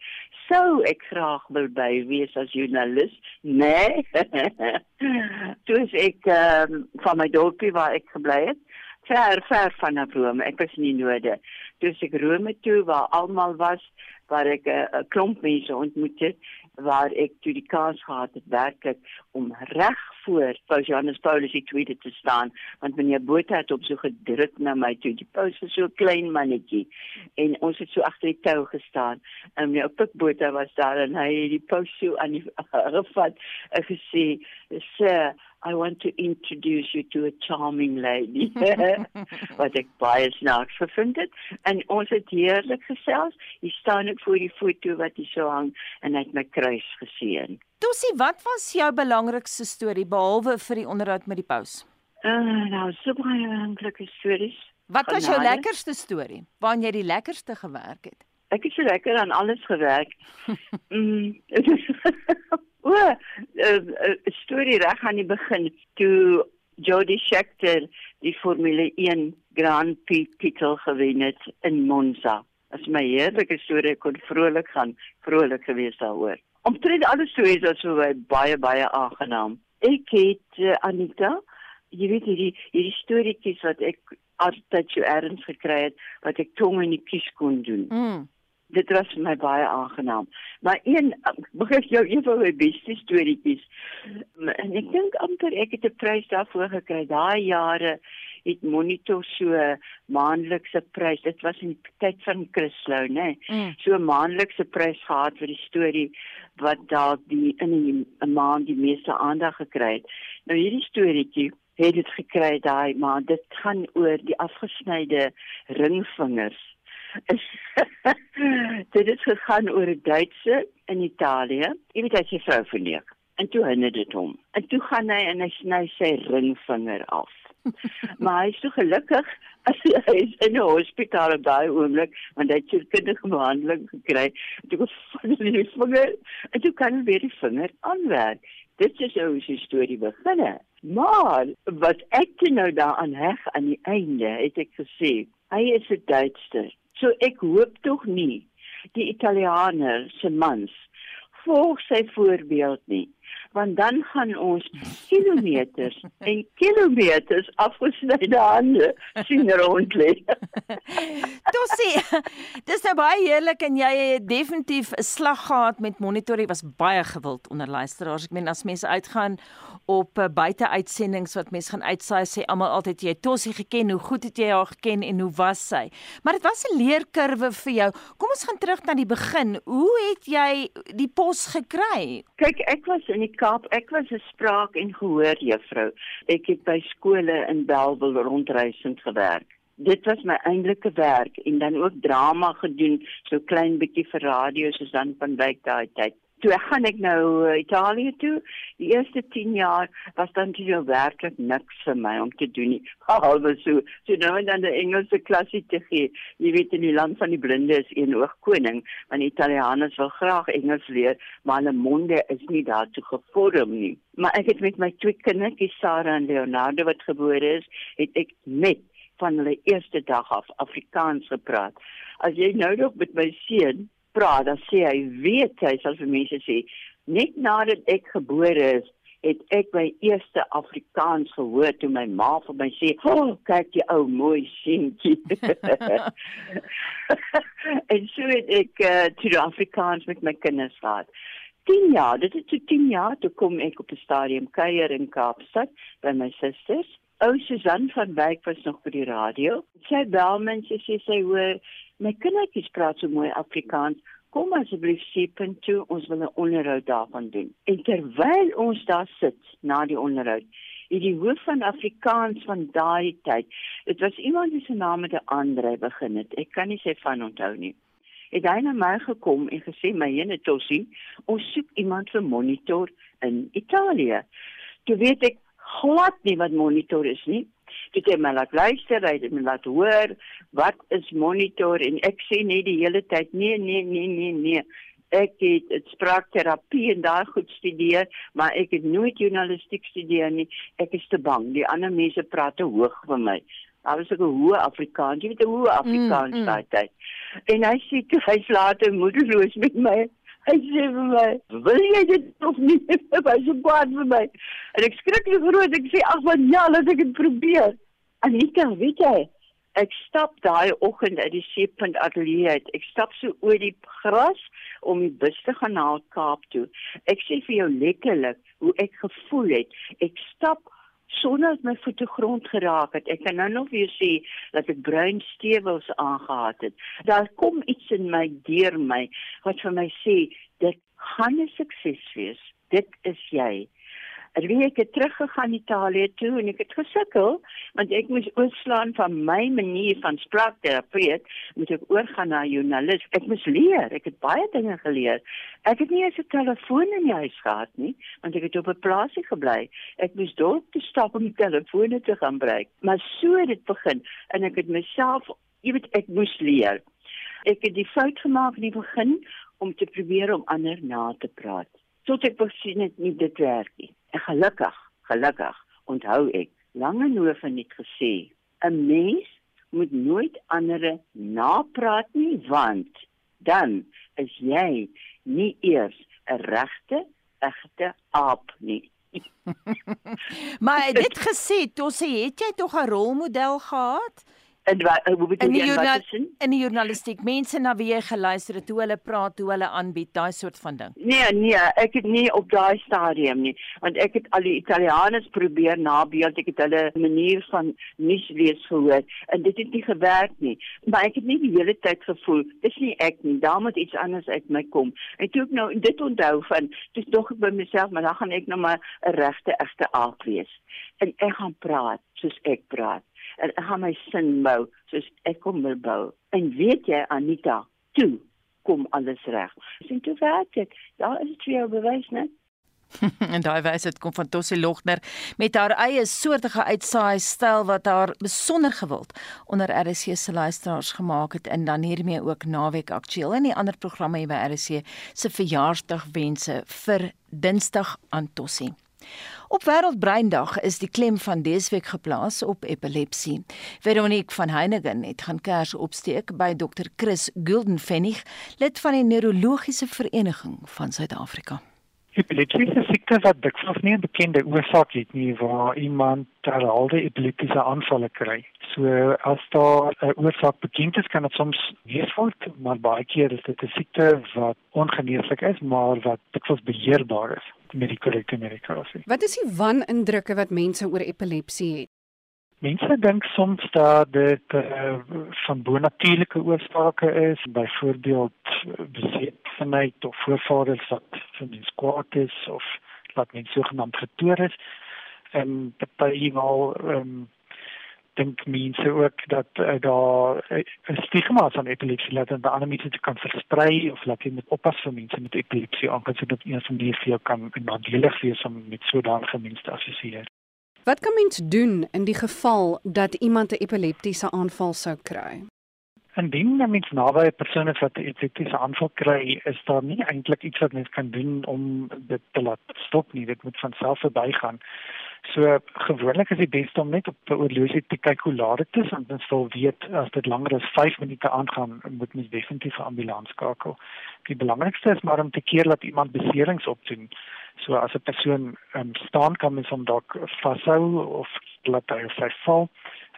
sou ek graag wil by wees as joernalis. Nee. (laughs) Toe ek um, van my dorpie waar ek gebly het ver ver van Rome. Ek was in die noorde. Toe ek Rome toe waar almal was, waar ek 'n uh, klomp mense ontmoet het, waar ek toe die kans gehad het werklik om reg voor Paus Johannes Paulus II te staan want meneer Botha het op so gedruk na my toe. Die paus was so klein mannetjie en ons het so agter die tou gestaan en meneer Pik Botha was daar en hy het die paus so aan die (laughs) gevat en gesê sir I want to introduce you to a charming lady. (laughs) Wat ek baie snaaks gevind het. En ons het heerlik gesels. Hier staan ek voor die foto wat hier so hang en hy het my kruis gesien. Tosie, wat was jou belangrikste storie behalwe vir die onderhoud met die paus? Uh, nou, so baie belangrike stories. Wat was jou lekkerste storie? Waar jy die lekkerste gewerk het? Ek het so lekker aan alles gewerk. (laughs) mm, (laughs) O, 'n uh, uh, storie reg aan die begin toe Jody Scheckter die Formule 1 Grand Prix titel gewen het in Monza. As my heerlike storie kon vrolik gaan, vrolik gewees daaroor. Omtrent alle stories was so baie baie aangenaam. Ek het uh, Anita, jy weet hierdie hierdie storieetjies wat ek altyd so erns gekry het wat ek tong in die kies kon doen. Mm dit was vir my baie aangenaam. Maar een ek jou een van my beste storieetjies. En ek dink amper ek het 'n prys daarvoor gekry. Daai jare het Monitor so maandelikse prys. Dit was in die tyd van Christlou, né? Nee, mm. So maandelikse prys gehad vir die storie wat dalk die in 'n maand die meeste aandag gekry het. Nou hierdie storieetjie het dit gekry daai maand. Dit gaan oor die afgesnyde ringvingers (laughs) is dit het gegaan oor 'n Duitse in Italië. Jy weet hy se vrou verneek. En toe hinder dit hom. En toe gaan hy en hy sny sy ringvinger af. (laughs) maar hy is so gelukkig as hy is in 'n hospitaal op daai oomblik want hy het sy kindige behandeling gekry. Toe val hy die vinger en toe kan hy weer die vinger aanwerk. Dit is hoe sy storie begin. Maar wat ek nou daaraan heg aan die einde, het ek gesê, hy is 'n Duitser So ek hoop tog nie die Italianer se mans volg sy voorbeeld nie want dan gaan ons kilometers en kilometers afgesnyde hande sien rond lê. (laughs) Tosie, dis nou baie heerlik en jy het definitief 'n slag gehad met monitoring was baie gewild onder luisteraars. Ek meen as mense uitgaan op uh, buiteuitsendings wat mense gaan uitsaai sê almal altyd jy Tosie geken, hoe goed het jy haar geken en hoe was sy? Maar dit was 'n leerkurwe vir jou. Kom ons gaan terug na die begin. Hoe het jy die pos gekry? Kyk, ek was in die Kaap. Ek was 'n spraak en gehoor juffrou. Ek het by skole in Bellville rondreisend gewerk. Dit was my eintlike werk en dan ook drama gedoen, so klein bietjie vir radio soos dan van Wyk daai tyd toe gaan ek nou uh, Italië toe. Die eerste 10 jaar was dan nie so werklik niks vir my om te doen nie. (laughs) Albe so, so nou en dan die Engelse klasie te gee. Jy weet in die land van die blinde is een oog koning, want Italianers wil graag Engels leer, maar hulle monde is nie daartoe gevorm nie. Maar ek het met my twee kindertjies Sarah en Leonardo wat gebore is, het ek met van hulle eerste dag af Afrikaans gepraat. As jy nou nog met my seun praat, dan sê hy weet hy sal vir mense sê net nadat ek gebore is, het ek my eerste Afrikaans gehoor toe my ma vir my sê, "Oh, kyk jy ou mooi seentjie." (laughs) en so het ek uh, toe Afrikaans met my kinders gehad. 10 jaar, dit is toe 10 jaar toe kom ek op 'n stadium kuier in Kaapstad by my susters. Ou Susan van Wyk was nog by die radio. Sy bel my en sy sê sy hoor my kindertjies praat so mooi Afrikaans. Kom asseblief Siepen toe, ons wil 'n onderhoud daarvan doen. En terwyl ons daar sit na die onderhoud, het die hoof van Afrikaans van daai tyd, dit was iemand wie se naam met 'n Andre begin het. Ek kan nie sy van onthou nie. Het hy na my gekom en gesê my ene Tossie, ons soek iemand vir monitor in Italië. Toe weet ek glad nie wat monitor is nie. Dit het my laat luister, hy het my laat hoor wat is monitor en ek sê net die hele tyd nee nee nee nee nee. Ek het dit spraakterapie en daai goed studeer, maar ek het nooit journalistiek studeer nie. Ek is te bang. Die ander mense praat te hoog vir my. Daar was 'n hoë Afrikaans, jy weet 'n hoë Afrikaans mm, mm. daai tyd. En hy sê toe hy's later moederloos met my. Hy sê vir my, "Wil jy dit of nie?" Hy sê, "Wat vir my?" En ek skrik nie groot, ek sê, "Ag man, ja, laat ek dit probeer." Anita, weet jy, ek stap daai oggend uit die Seepunt Ateljee uit. Ek stap so oor die gras om die bus te gaan na Kaap toe. Ek sê vir jou letterlik hoe ek gevoel het. Ek stap sonder dat my voete grond geraak het. Ek kan nou nog weer sê dat ek bruin stewels aangehad het. Daar kom iets in my deur my wat vir my sê dit gaan 'n sukses wees. Dit is jy. En wie ek het teruggegaan Italië toe en ek het gesukkel want ek moes oorslaan van my manier van spraakterapeut moet ek oorgaan na joernalis. Ek moes leer. Ek het baie dinge geleer. Ek het nie eens 'n telefoon in die huis gehad nie want ek het op 'n plaasie gebly. Ek moes dorp toe stap om die telefone te gaan gebruik. Maar so het dit begin en ek het myself, jy weet, ek moes leer. Ek het die fout gemaak in die begin om te probeer om ander na te praat. Tot ek besien het nie dit werk nie. En gelukkig, gelukkig onthou ek lange noof het gesê 'n mens moet nooit ander napraat nie want dan is jy nie eers 'n regte egte aap nie. (laughs) maar dit gesê, Tosse, het jy tog 'n rolmodel gehad? En wat hoe bedoel in jy wat is in die journalistiek mense na wie jy geluister het, hoe hulle praat, hoe hulle aanbied, daai soort van ding. Nee, nee, ek het nie op daai stadium nie, want ek het al die Italianers probeer nabeeld, ek het hulle manier van nuus lees gehoor en dit het nie gewerk nie. Maar ek het nie die hele tyd gevoel dis nie ek nie, daar moet iets anders uit my kom. En toe ek nou dit onthou van, dis tog by myself, maar dan gaan ek nou maar 'n regte egte aap wees. En ek gaan praat soos ek praat gaan my sin bou soos ek kom wil bou. En weet jy Anita, toe kom alles reg. Sien toe werk dit. Daar is dit jou bewys, né? (laughs) en daai wys dit kom van Tossie Logner met haar eie soortige uitsaai styl wat haar besonder gewild onder RC se luisteraars gemaak het en dan hiermee ook naweek aktueel en die ander programme by RC se verjaarsdagwense vir Dinsdag aan Tossie. Op Wêreldbreindag is die klem van dese week geplaas op epilepsie. Veronique van Heiningen het gaan kers opsteek by Dr. Chris Guldenfennig, lid van die neurologiese vereniging van Suid-Afrika. Epilepsie is 'n siekte wat dikwels nie 'n bekende oorsaak het nie waar iemand herhaalde epileptiese aanvalle kry. So as daar 'n oorsaak bekend is, kan dit soms wees word, maar baie keer is dit 'n siekte wat ongeneeslik is, maar wat dikwels beheerbaar is met die korrekte medikasie. Wat is die wanindrukke wat mense oor epilepsie het? Mense dink soms dat dit uh, van bonatuurlike oorsake is, byvoorbeeld besetheid of voorvaders wat vir mens kwaad is of wat mens sogenaamd getoer is. En party wel ehm um, dink mense ook dat uh, daar 'n stigma is aan epilepsie laat en ander mense kan versprei of laat jy met oppas vir mense met epilepsie aangesien dit een van die vir jou kan nadelig wees om met sodanige mense te assosieer. Wat kan mens doen in die geval dat iemand 'n epileptiese aanval sou kry? Indien mens naby 'n persoon is wat 'n epileptiese aanval kry, is daar nie eintlik iets wat mens kan doen om dit te laat stop nie. Dit moet van self verbygaan. So gewoonlik is dit best om net op 'n oorlosie te kyk hoe laat dit is want mens wil weet as dit langer as 5 minute aangaan, moet mens definitief 'n ambulans skakel. Die belangrikste is maar om te keer dat iemand beserings opdoen. So as 'n persoon um, staan kan mens hom dalk vashou of laat hy of sy val.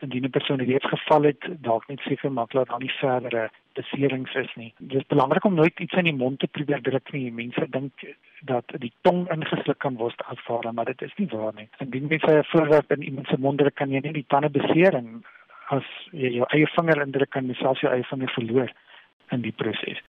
Indien 'n persoon reeds geval het, dalk net seker maak dat daar nie verdere beserings is nie. Dit is belangrik om nooit iets in die mond te probeer druk nie. Mense dink dat die tong ingesluk kan word as vaar, maar dit is nie waar nie. Indien mense 'n voorwerp in iemand se mond druk, kan jy nie die tande beseer en as jy jou eie vinger indruk kan jy selfs jou eie vinger verloor in die proses.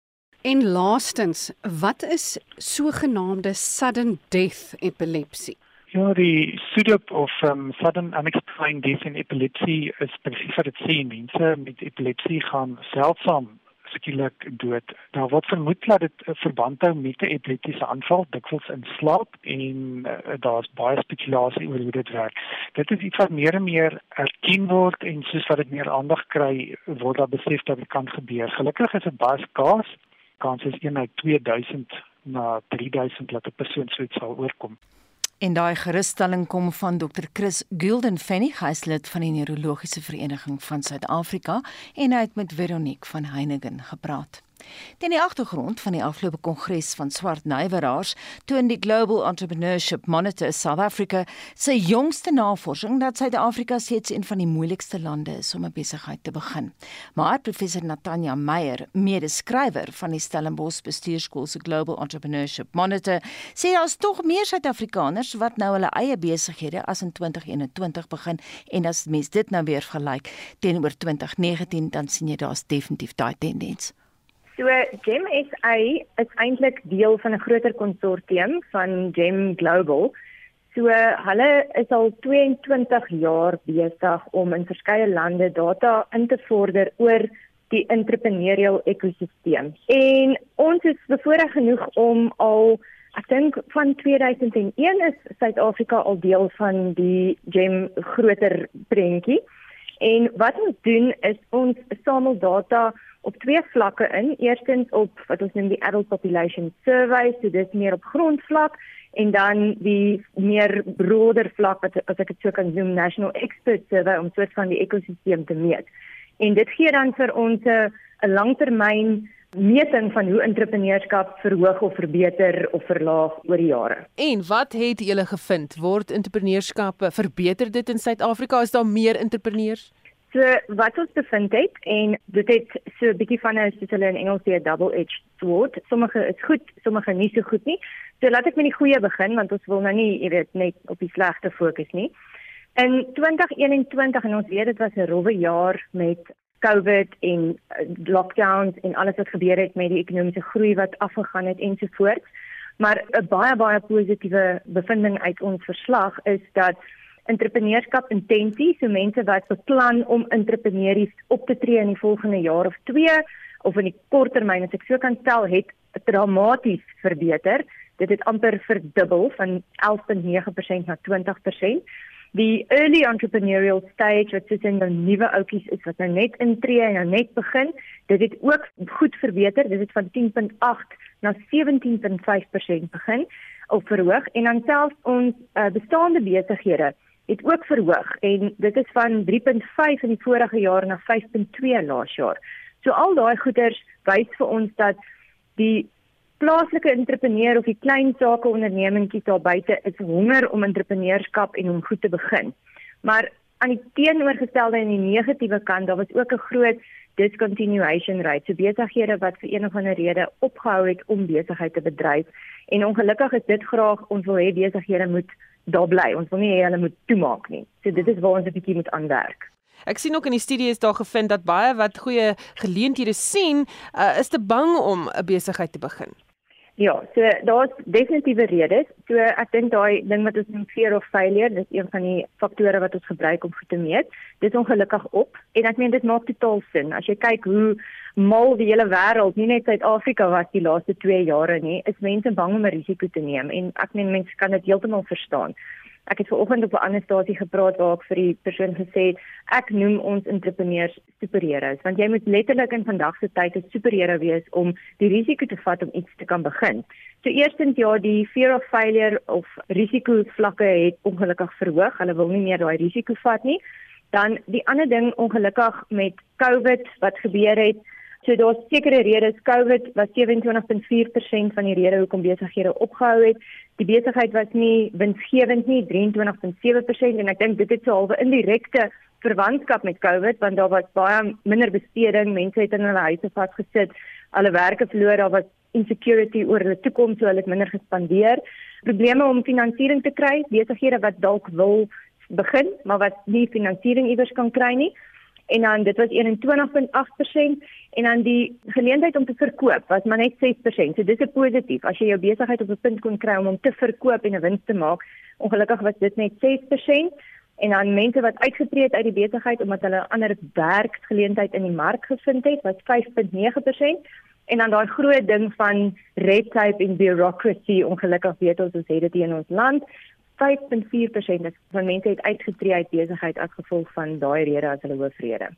En laastens, wat is sogenaamde sudden death epilepsie? Ja, die SUDEP of um, sudden unexplained death in epilepsy is presies wat dit sê. Mense met epilepsie gaan seldsaam skielik dood. Daar word vermoed dat dit 'n verband hou met 'n epileptiese aanval, dikwels in slaap en uh, daar's baie spekulasie oor hoe dit werk. Dit is iets wat meer en meer erken word en soos wat dit meer aandag kry, word daar besef dat dit kan gebeur. Gelukkig is dit baie skaars. Kans is 1 uit 2000 na 3000 dat 'n persoon so iets sal oorkom. En daai gerusstelling kom van Dr. Chris Guldenfennig, hy is lid van die Neurologiese Vereniging van Suid-Afrika en hy het met Veronique van Heiningen gepraat. Teen die agtergrond van die afgelope kongres van swart naiweraars toon die Global Entrepreneurship Monitor South Africa sy jongste navorsing dat Suid-Afrika steeds een van die moeilikste lande is om 'n besigheid te begin. Maar professor Natanja Meyer, mede-skrywer van die Stellenbosch Bestuurskool se Global Entrepreneurship Monitor, sê daar's tog meer Suid-Afrikaners wat nou hulle eie besighede as in 2021 begin en as mens dit nou weer vergelyk teenoor 2019 dan sien jy daar's definitief daai tendens. So Gem SA is eintlik deel van 'n groter konsortium van Gem Global. So hulle is al 22 jaar besig om in verskeie lande data in te vorder oor die entrepreneurial ekosisteem. En ons is bevoorreg genoeg om al ek dink van 2001 is Suid-Afrika al deel van die Gem groter prentjie. En wat ons doen is ons samel data op twee vlakke in. Eerstens op wat ons noem die adult population survey, so dit meer op grondvlak en dan die meer broader vlak wat as ek dit so kan noem national expert survey om soort van die ekosisteem te meet. En dit gee dan vir ons 'n langtermyn meting van hoe entrepreneurskap verhoog of verbeter of verlaag oor die jare. En wat het julle gevind? Word entrepreneurskap verbeter dit in Suid-Afrika? Is daar meer entrepreneurs? So wat ons bevind het en dit het so 'n bietjie van 'n soos hulle in Engels sê 'n double-edged sword. Sommige is goed, sommige nie so goed nie. So laat ek met die goeie begin want ons wil nou nie, jy weet, net op die slegte fokus nie. In 2021 en ons weet dit was 'n rowwe jaar met COVID en uh, lockdowns en alles wat gebeur het met die ekonomiese groei wat afgegaan het ensovoorts. Maar 'n baie baie positiewe bevinding uit ons verslag is dat entrepreneurskap intensie, so mense wat beplan om entrepreneurs op te tree in die volgende jaar of 2 of in die kort termyn as ek so kan stel, het dramaties verbeter. Dit het amper verdubbel van 11.9% na 20%. Die early entrepreneurial stage wat tussen nou nuwe outjies is wat nou net intree en nou net begin, dit het ook goed verbeter. Dit het van 10.8 na 17.5% begin of verhoog en dan selfs ons uh, bestaande besighede het ook verhoog en dit is van 3.5 in die vorige jaar na 5.2 laas jaar. So al daai goeders wys vir ons dat die plaaslike entrepreneur of die klein sake ondernemingkie daar buite is honger om entrepreneurskap en om goed te begin. Maar aan die teenoorgestelde en die negatiewe kant, daar was ook 'n groot discontinuation rate. So besighede wat vir een of ander rede opgehou het om besigheid te bedryf en ongelukkig is dit graag ons wil hê besighede moet daar bly. Ons wil nie hê hulle moet toemaak nie. So dit is waar ons 'n bietjie moet aanwerk. Ek sien ook in die studie is daar gevind dat baie wat goeie geleenthede sien, uh, is te bang om 'n besigheid te begin. Ja, so daar's definitiewe redes. So ek dink daai ding wat ons noem fear of failure, dis een van die faktore wat ons gebruik om goed te meet. Dit is ongelukkig op en ek meen dit maak totaal sin. As jy kyk hoe mal die hele wêreld, nie net Suid-Afrika was die laaste 2 jare nie, is mense bang om 'n risiko te neem en ek meen mense kan dit heeltemal verstaan. Ek het vanoggend op 'n ander stasie gepraat waar ek vir die persoon gesê het ek noem ons entrepreneurs superheroes want jy moet letterlik in vandag se tyd 'n superheld wees om die risiko te vat om iets te kan begin. So eerstens ja, die fear of failure of risiko vlakke het ongelukkig verhoog. Hulle wil nie meer daai risiko vat nie. Dan die ander ding ongelukkig met COVID wat gebeur het, So daar's sekere redes. COVID was 27.4% van die redes hoekom besighede opgehou het. Die besigheid was nie winsgewend nie, 23.7% en ek dink dit het so halwe indirekte verwantskap met COVID want daar was baie minder besteding, mense het in hulle huise vasgesit, alle werke verloor, daar was insecurity oor hulle toekoms, so hulle het minder gespandeer. Probleme om finansiering te kry, besighede wat dalk wil begin, maar wat nie finansiering iewers kan kry nie en dan dit was 21.8% en dan die geleentheid om te verkoop was maar net 6%. So dis 'n positief. As jy jou besigheid op 'n punt kon kry om hom te verkoop en 'n wins te maak, ongelukkig was dit net 6% en dan mense wat uitgetree het uit die besigheid omdat hulle 'n ander werksgeleentheid in die mark gevind het, was 5.9% en dan daai groot ding van red tape en bureaucracy ongelukkig weet ons ons het dit in ons land 5.4% van mense het uitgetree uit besigheid as gevolg van daai rede as hulle hoofrede.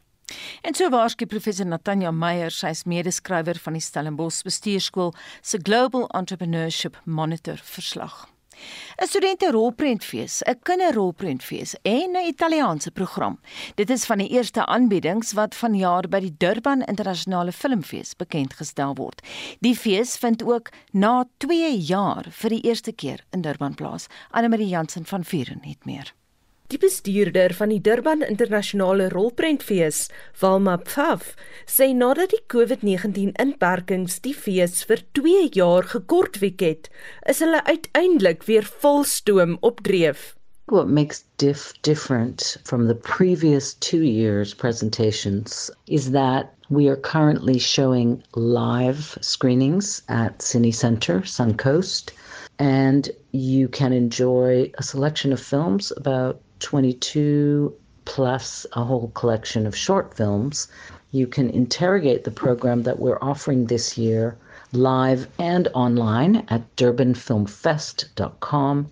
En so waarskynlik professor Natanja Meyer, sy is medeskrywer van die Stellenbosch Bestuurskool se Global Entrepreneurship Monitor verslag. 'n Studente rolprentfees, 'n kinderrolprentfees en 'n Italiaanse program. Dit is van die eerste aanbiedings wat vanjaar by die Durban Internasionale Filmfees bekend gestel word. Die fees vind ook na 2 jaar vir die eerste keer in Durban plaas. Anne Marie Jansen van Vuren het meer. Die bestuurder van die Durban Internasionale Rolprentfees, Walma Pfaff, sê nadat die COVID-19 inperkings die fees vir 2 jaar gekortwek het, is hulle uiteindelik weer volstoom opdreef. What makes DIF different from the previous two years' presentations is that we are currently showing live screenings at Cine Center, Suncoast, and you can enjoy a selection of films about 22 plus a whole collection of short films. You can interrogate the program that we're offering this year live and online at durbanfilmfest.com.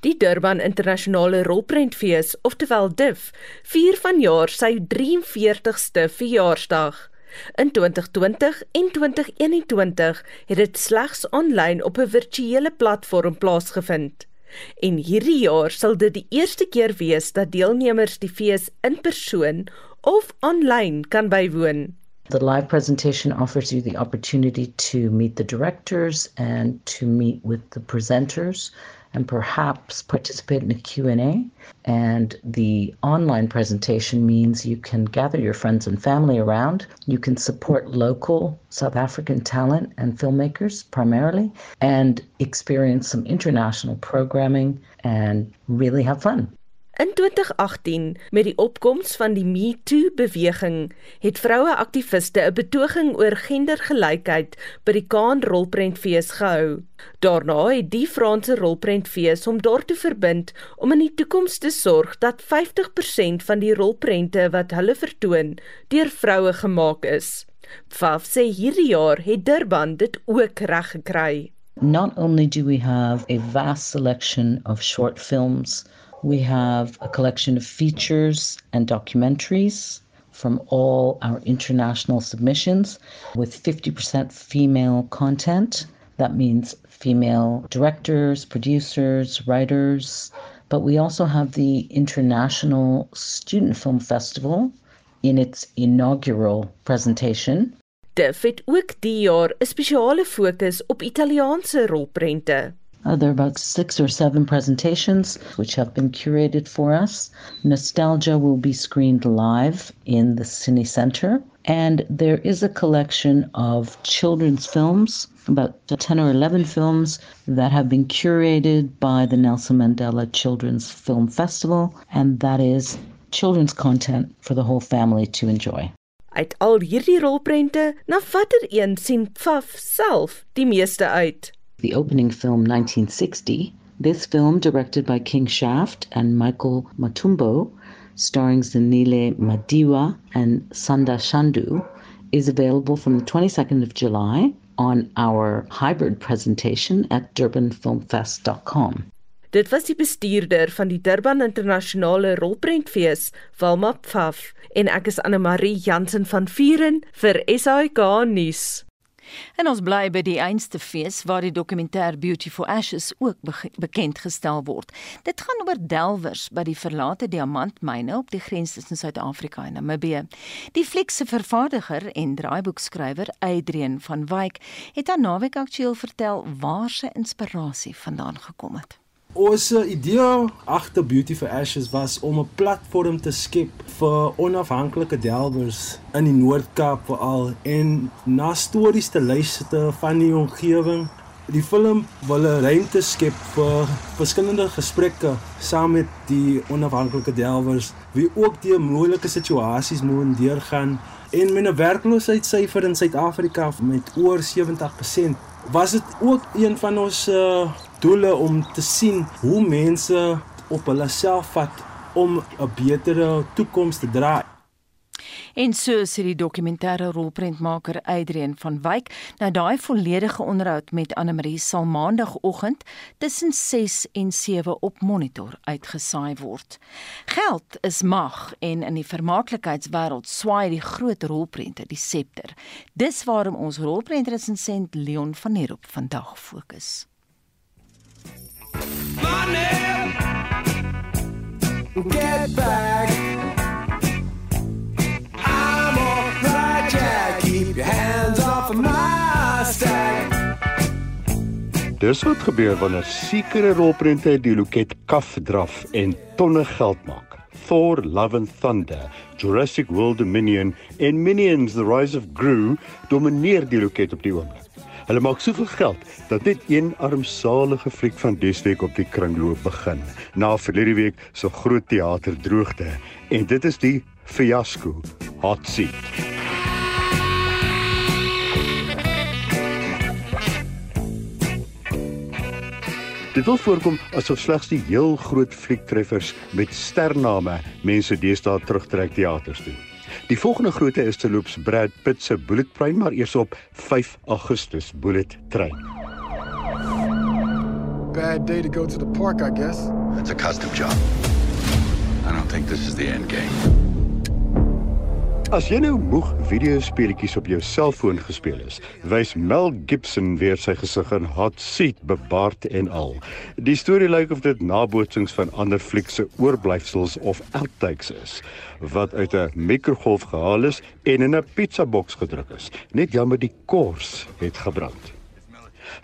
Die Durban Internasionale Rolprentfees, oftewel DIF, vier vanjaar sy 43ste verjaarsdag. In 2020 en 2021 het dit slegs aanlyn op 'n virtuele platform plaasgevind. En hierdie jaar sal dit die eerste keer wees dat deelnemers die fees in persoon of aanlyn kan bywoon. The live presentation offers you the opportunity to meet the directors and to meet with the presenters and perhaps participate in a Q&A. And the online presentation means you can gather your friends and family around. You can support local South African talent and filmmakers primarily and experience some international programming and really have fun. In 2018, met die opkoms van die Me Too beweging, het vroue aktiviste 'n betoging oor gendergelykheid by die Kaan Rolprentfees gehou. Daarna het die Franse Rolprentfees hom daartoe verbind om in die toekoms te sorg dat 50% van die rolprente wat hulle vertoon, deur vroue gemaak is. Faf sê hierdie jaar het Durban dit ook reg gekry. Not only do we have a vast selection of short films We have a collection of features and documentaries from all our international submissions with 50% female content. That means female directors, producers, writers. But we also have the International Student Film Festival in its inaugural presentation. Dit het ook die jaar 'n spesiale fokus op Italiaanse rolprente. Uh, there are about six or seven presentations which have been curated for us. Nostalgia will be screened live in the Cine Center. And there is a collection of children's films, about 10 or 11 films that have been curated by the Nelson Mandela Children's Film Festival. And that is children's content for the whole family to enjoy. Uit al hierdie rolprente, na watter een sien Pfaff self die meeste uit? The opening film 1960. This film, directed by King Shaft and Michael Matumbo, starring Zanile Madiwa and Sanda Shandu, is available from the 22nd of July on our hybrid presentation at durbanfilmfest.com. Dit was die bestuurder van die Durban Internasionale Rolprentfees, Walma Pfaff, en ek is Anne Marie Jansen van Vuren vir SAK nuus. En ons bly by die einste fees waar die dokumentêr Beautiful Ashes ook be bekend gestel word. Dit gaan oor delwers by die verlate diamantmyne op die grens tussen Suid-Afrika en Namibië. Die fliek se vervaardiger en draaiboekskrywer Adrian van Wyk het aan Naweek Aktueel vertel waar sy inspirasie vandaan gekom het. Ons idee agter Beauty for Ashes was om 'n platform te skep vir onafhanklike delwers in die Noord-Kaap veral en na stories te luister van die omgewing. Die film wil 'n ruimte skep vir verskillende gesprekke saam met die onafhanklike delwers wie ook die moeilike situasies moet deurgaan en met 'n werkloosheidssyfer in Suid-Afrika met oor 70% was dit ook een van ons uh, doele om te sien hoe mense op hulle self vat om 'n betere toekoms te dra. En so sê die dokumentêre rolprentmaker Adrian van Wyk, nou daai volledige onderhoud met Anne Marie sal maandagooggend tussen 6 en 7 op monitor uitgesaai word. Geld is mag en in die vermaaklikheidswêreld swaai die groot rolprente die septer. Dis waarom ons rolprentresensent Leon van Heerop vandag fokus. Money. Get back. I'm alright, Jack. Keep your hands off of my stack. Dis wat gebeur wanneer sekere rolprente die loket kaf draf en tonne geld maak. Thor Love and Thunder, Jurassic World Dominion en Minions The Rise of Gru domineer die loket op die oomblik. Hulle maak soveel geld dat net een armsalige fliek van Desweek op die kringloop begin na verlede week so groot teaterdroogte en dit is die fiasco Hot Seat. Dit wil voorkom asof slegs die heel groot fliektreffers met stername mense deesdae terugtrek teaters toe. Die volgende grootte is te loops Brad Pitt se Bullet Train maar eers op 5 Augustus Bullet Train. Bad day to go to the park, I guess. It's a custom job. I don't think this is the end game. As jy nou moeg videospeletjies op jou selfoon gespeel is, wys Mel Gibson weer sy gesig in Hot Seat bebaard en al. Die storie lyk of dit nabootsings van ander flieks se oorblyfsels of outtakes is wat uit 'n mikrogolf gehaal is en in 'n pizzaboks gedruk is. Net jammer die kors het gebrand.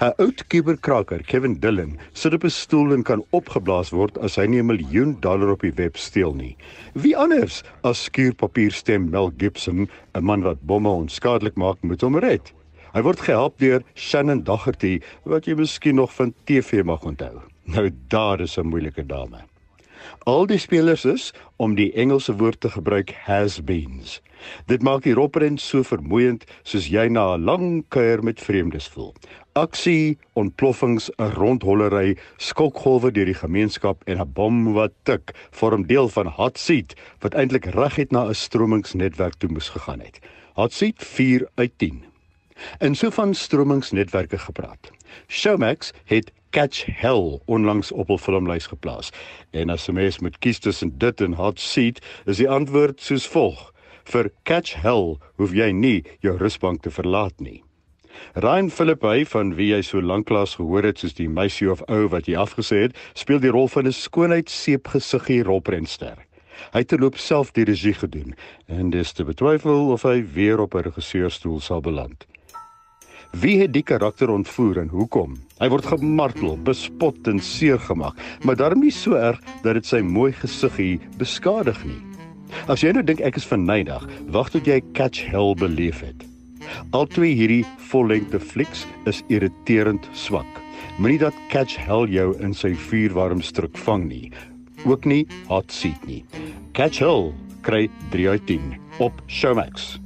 'n Oud kuberkraker, Kevin Dillon, sit op 'n stoel en kan opgeblaas word as hy nie 'n miljoen dollar op die web steel nie. Wie anders as skuurpapierstem Mel Gibson, 'n man wat bomme onskadelik maak, moet hom red. Hy word gehelp deur Shannon Daggerty, wat jy miskien nog van TV mag onthou. Nou daar is 'n moeilike dame. Al die spelers is om die Engelse woord te gebruik has-beens. Dit maak die ropren so vermoeiend soos jy na 'n lang kuier met vreemdes voel. Aksie, ontploffings, 'n rondhollery, skokgolwe deur die gemeenskap en 'n bom wat tik vorm deel van Hot Seat wat eintlik reguit na 'n stromingsnetwerk toe moes gegaan het. Hot Seat 4 uit 10. En so van stromingsnetwerke gepraat. Showmax het Catch Hell onlangs op hul filmlys geplaas. En as 'n mens moet kies tussen dit en Hot Seat, is die antwoord soos volg: Vir Catch Hell hoef jy nie jou rusbank te verlaat nie. Ryan Philippi van wie jy so lanklaas gehoor het soos die meisie of ou wat jy afgesê het, speel die rol van 'n skoonheidsseepgesiggie rolprenster. Hy het terloop self die regie gedoen en dis te betwyfel of hy weer op 'n regisseurstoel sal beland. Wie het die karakter ontvoer en hoekom? Hy word gemartel, bespot en seergemaak, maar daarom nie so erg dat dit sy mooi gesiggie beskadig nie. As jy nou dink ek is vernydig, wag tot jy Catch Hell beleef het. Al twee hierdie vollengte flieks is irriterend swak. Moenie dat Catch Hell jou in sy vuurwarm struik vang nie. Ook nie Hot Seat nie. Catch Hell kry 3 uit 10 op Showmax.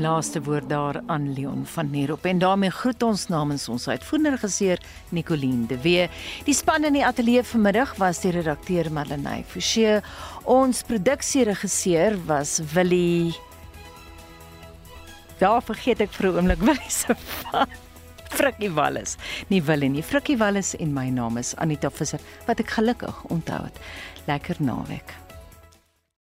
En laaste woord daar aan Leon van Nierop. En daarmee groet ons namens ons uitvoerende regisseur Nicoline de Wee. Die span in die ateljee vanmiddag was die redakteur Marlenae Forsie. Ons produksieregisseur was Willie. Daar vergeet ek vir 'n oomblik Willie se Frikkie Wallis. Nie Willie nie, Frikkie Wallis en my naam is Anita Visser wat ek gelukkig onthou het. Lekker naweek.